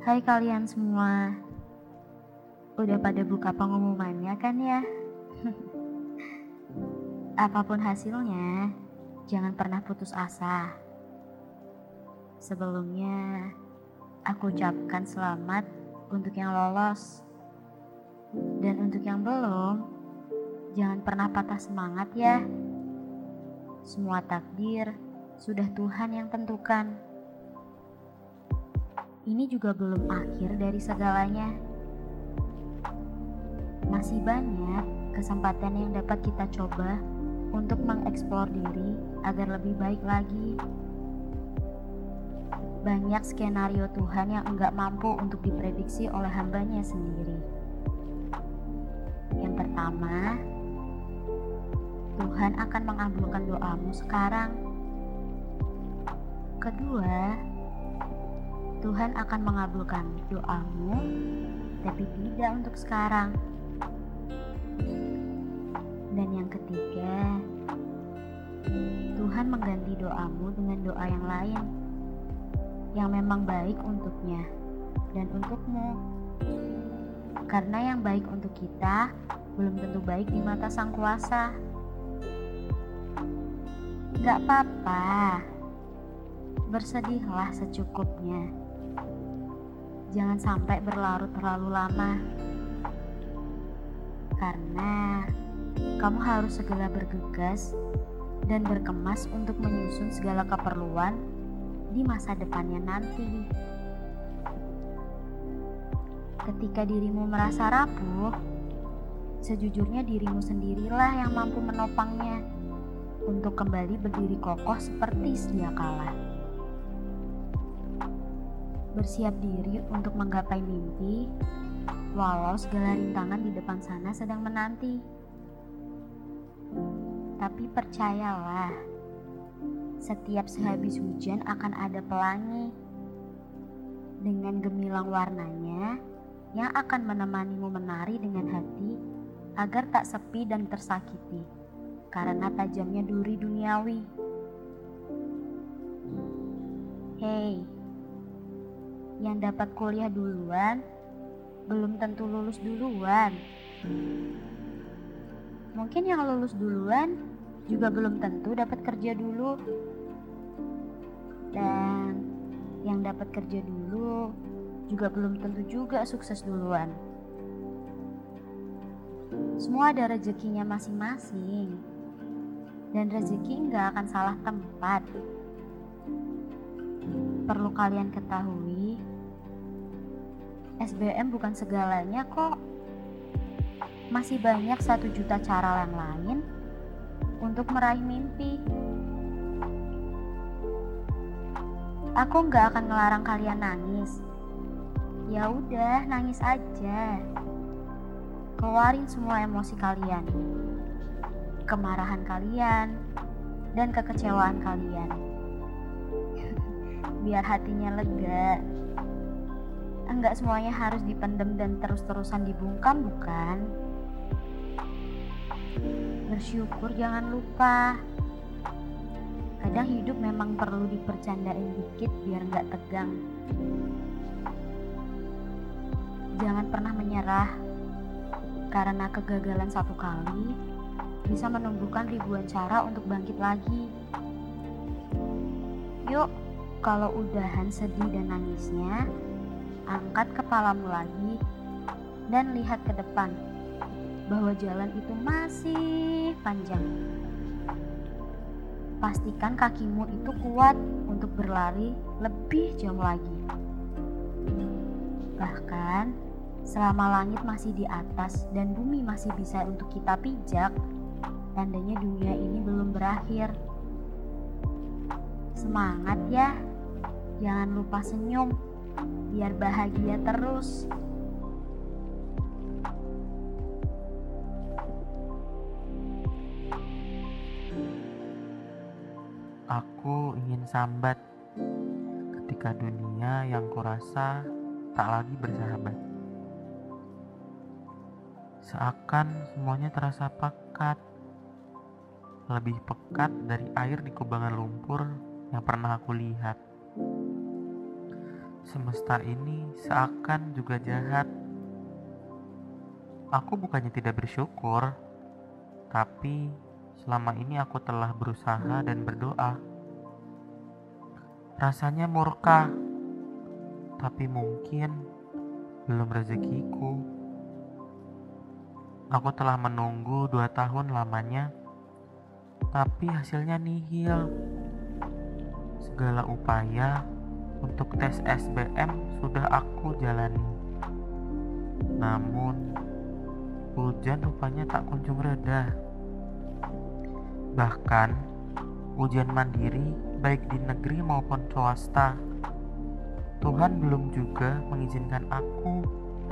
Hai kalian semua. Udah pada buka pengumumannya kan ya? Apa pun hasilnya, jangan pernah putus asa. Sebelumnya, aku ucapkan selamat untuk yang lolos. Dan untuk yang belum, jangan pernah patah semangat ya. Semua takdir sudah Tuhan yang tentukan. Ini juga belum akhir dari segalanya. Masih banyak kesempatan yang dapat kita coba untuk mengeksplor diri agar lebih baik lagi. Banyak skenario Tuhan yang enggak mampu untuk diprediksi oleh hambanya sendiri. Yang pertama, Tuhan akan mengabulkan doamu sekarang. Kedua, Tuhan akan mengabulkan doamu, tapi tidak untuk sekarang. Dan yang ketiga, Tuhan mengganti doamu dengan doa yang lain yang memang baik untuknya dan untukmu. Karena yang baik untuk kita belum tentu baik di mata Sang Kuasa. Gak apa-apa, bersedihlah secukupnya. Jangan sampai berlarut terlalu lama, karena kamu harus segera bergegas dan berkemas untuk menyusun segala keperluan di masa depannya nanti. Ketika dirimu merasa rapuh, sejujurnya dirimu sendirilah yang mampu menopangnya untuk kembali berdiri kokoh seperti sedia kala. Bersiap diri untuk menggapai mimpi, walau segala rintangan di depan sana sedang menanti. Tapi percayalah, setiap sehabis hujan akan ada pelangi dengan gemilang warnanya yang akan menemanimu menari dengan hati agar tak sepi dan tersakiti karena tajamnya duri duniawi. Hei, yang dapat kuliah duluan belum tentu lulus duluan. Mungkin yang lulus duluan juga belum tentu dapat kerja dulu. Dan yang dapat kerja dulu juga belum tentu juga sukses duluan. Semua ada rezekinya masing-masing. Dan rezeki nggak akan salah tempat. Perlu kalian ketahui, SBM bukan segalanya kok. Masih banyak satu juta cara yang lain untuk meraih mimpi. Aku nggak akan ngelarang kalian nangis. Ya udah, nangis aja. Keluarin semua emosi kalian. Kemarahan kalian dan kekecewaan kalian. Biar hatinya lega. Enggak semuanya harus dipendem dan terus-terusan dibungkam, bukan? Bersyukur jangan lupa. Kadang hidup memang perlu dipercandain dikit biar nggak tegang. Jangan pernah menyerah, karena kegagalan satu kali bisa menumbuhkan ribuan cara untuk bangkit lagi. Yuk, kalau udahan sedih dan nangisnya, angkat kepalamu lagi dan lihat ke depan bahwa jalan itu masih panjang. Pastikan kakimu itu kuat untuk berlari lebih jauh lagi. Bahkan, selama langit masih di atas dan bumi masih bisa untuk kita pijak, tandanya dunia ini belum berakhir. Semangat ya, jangan lupa senyum, biar bahagia terus. Aku ingin sambat ketika dunia yang kurasa tak lagi bersahabat. Seakan semuanya terasa pekat, lebih pekat dari air di kubangan lumpur yang pernah aku lihat. Semesta ini seakan juga jahat. Aku bukannya tidak bersyukur, tapi selama ini aku telah berusaha dan berdoa. Rasanya murka, tapi mungkin belum rezekiku. Aku telah menunggu dua tahun lamanya, tapi hasilnya nihil. Segala upaya untuk tes SBM sudah aku jalani. Namun, hujan rupanya tak kunjung reda. Bahkan, ujian mandiri baik di negeri maupun swasta, Tuhan belum juga mengizinkan aku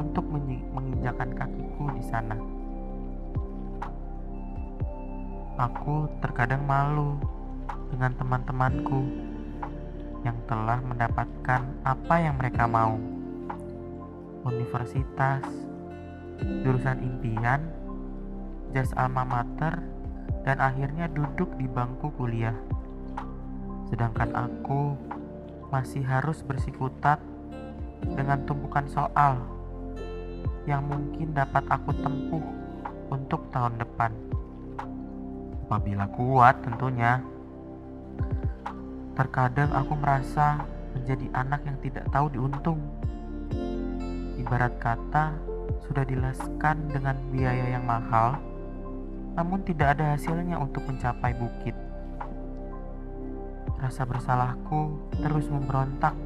untuk menginjakan kakiku di sana. Aku terkadang malu dengan teman-temanku yang telah mendapatkan apa yang mereka mau. Universitas, jurusan impian, jas alma mater, dan akhirnya duduk di bangku kuliah. Sedangkan aku masih harus bersikutat dengan tumpukan soal yang mungkin dapat aku tempuh untuk tahun depan. Apabila kuat tentunya. Terkadang aku merasa menjadi anak yang tidak tahu diuntung. Ibarat kata, sudah dileskan dengan biaya yang mahal, namun tidak ada hasilnya untuk mencapai bukit. Rasa bersalahku terus memberontak.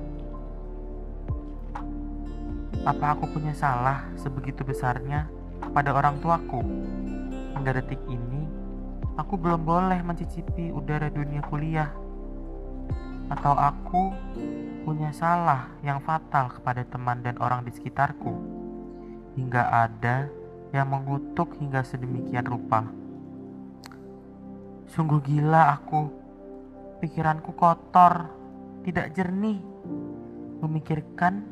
Apa aku punya salah sebegitu besarnya pada orang tuaku? Hingga detik ini, aku belum boleh mencicipi udara dunia kuliah atau aku punya salah yang fatal kepada teman dan orang di sekitarku, hingga ada yang mengutuk hingga sedemikian rupa. Sungguh gila aku, pikiranku kotor, tidak jernih, memikirkan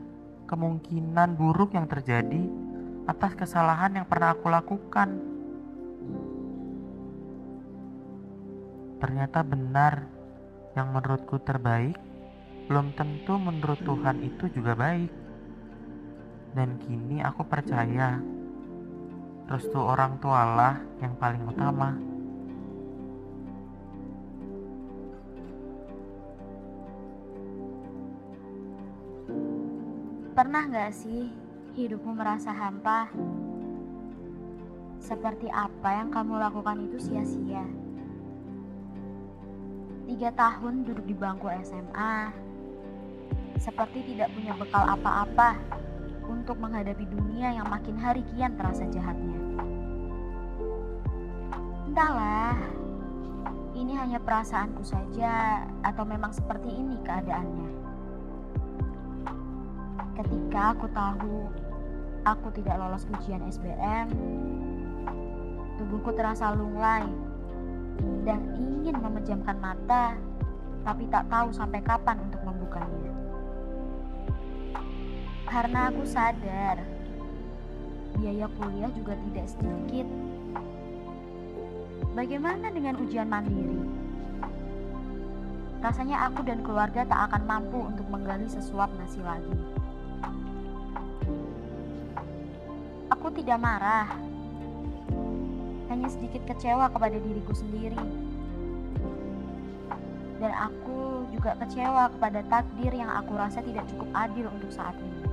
kemungkinan buruk yang terjadi atas kesalahan yang pernah aku lakukan. Ternyata benar yang menurutku terbaik belum tentu menurut Tuhan itu juga baik. Dan kini aku percaya restu orang tualah yang paling utama. Pernah gak sih hidupmu merasa hampa? Seperti apa yang kamu lakukan itu sia-sia? Tiga tahun duduk di bangku SMA, seperti tidak punya bekal apa-apa untuk menghadapi dunia yang makin hari kian terasa jahatnya. Entahlah, ini hanya perasaanku saja atau memang seperti ini keadaannya. Ketika aku tahu aku tidak lolos ujian SBM, tubuhku terasa lunglai dan ingin memejamkan mata, tapi tak tahu sampai kapan untuk membukanya. Karena aku sadar, biaya kuliah juga tidak sedikit. Bagaimana dengan ujian mandiri? Rasanya aku dan keluarga tak akan mampu untuk menggali sesuap nasi lagi. Aku tidak marah, hanya sedikit kecewa kepada diriku sendiri. Dan aku juga kecewa kepada takdir yang aku rasa tidak cukup adil untuk saat ini.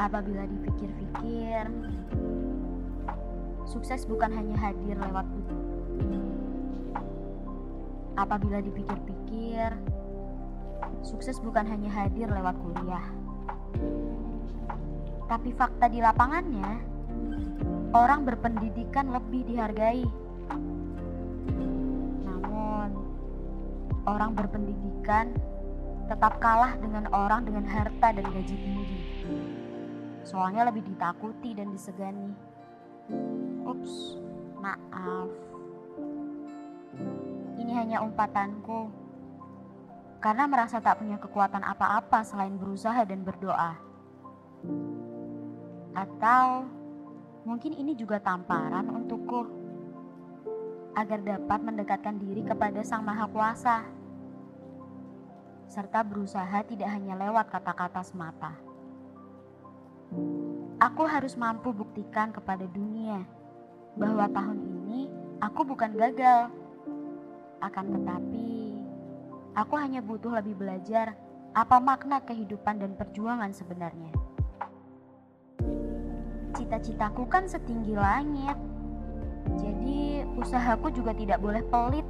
Apabila dipikir-pikir, sukses bukan hanya hadir lewat buku. Apabila dipikir-pikir, sukses bukan hanya hadir lewat kuliah. Tapi fakta di lapangannya, orang berpendidikan lebih dihargai. Namun, orang berpendidikan tetap kalah dengan orang dengan harta dan gaji tinggi. Soalnya lebih ditakuti dan disegani. Ups, maaf. Ini hanya umpatanku. Karena merasa tak punya kekuatan apa-apa selain berusaha dan berdoa. Atau Mungkin ini juga tamparan untukku agar dapat mendekatkan diri kepada Sang Maha Kuasa. serta berusaha tidak hanya lewat kata-kata semata. Aku harus mampu buktikan kepada dunia bahwa tahun ini aku bukan gagal. Akan tetapi, aku hanya butuh lebih belajar apa makna kehidupan dan perjuangan sebenarnya. Cita-citaku kan setinggi langit, jadi usahaku juga tidak boleh pelit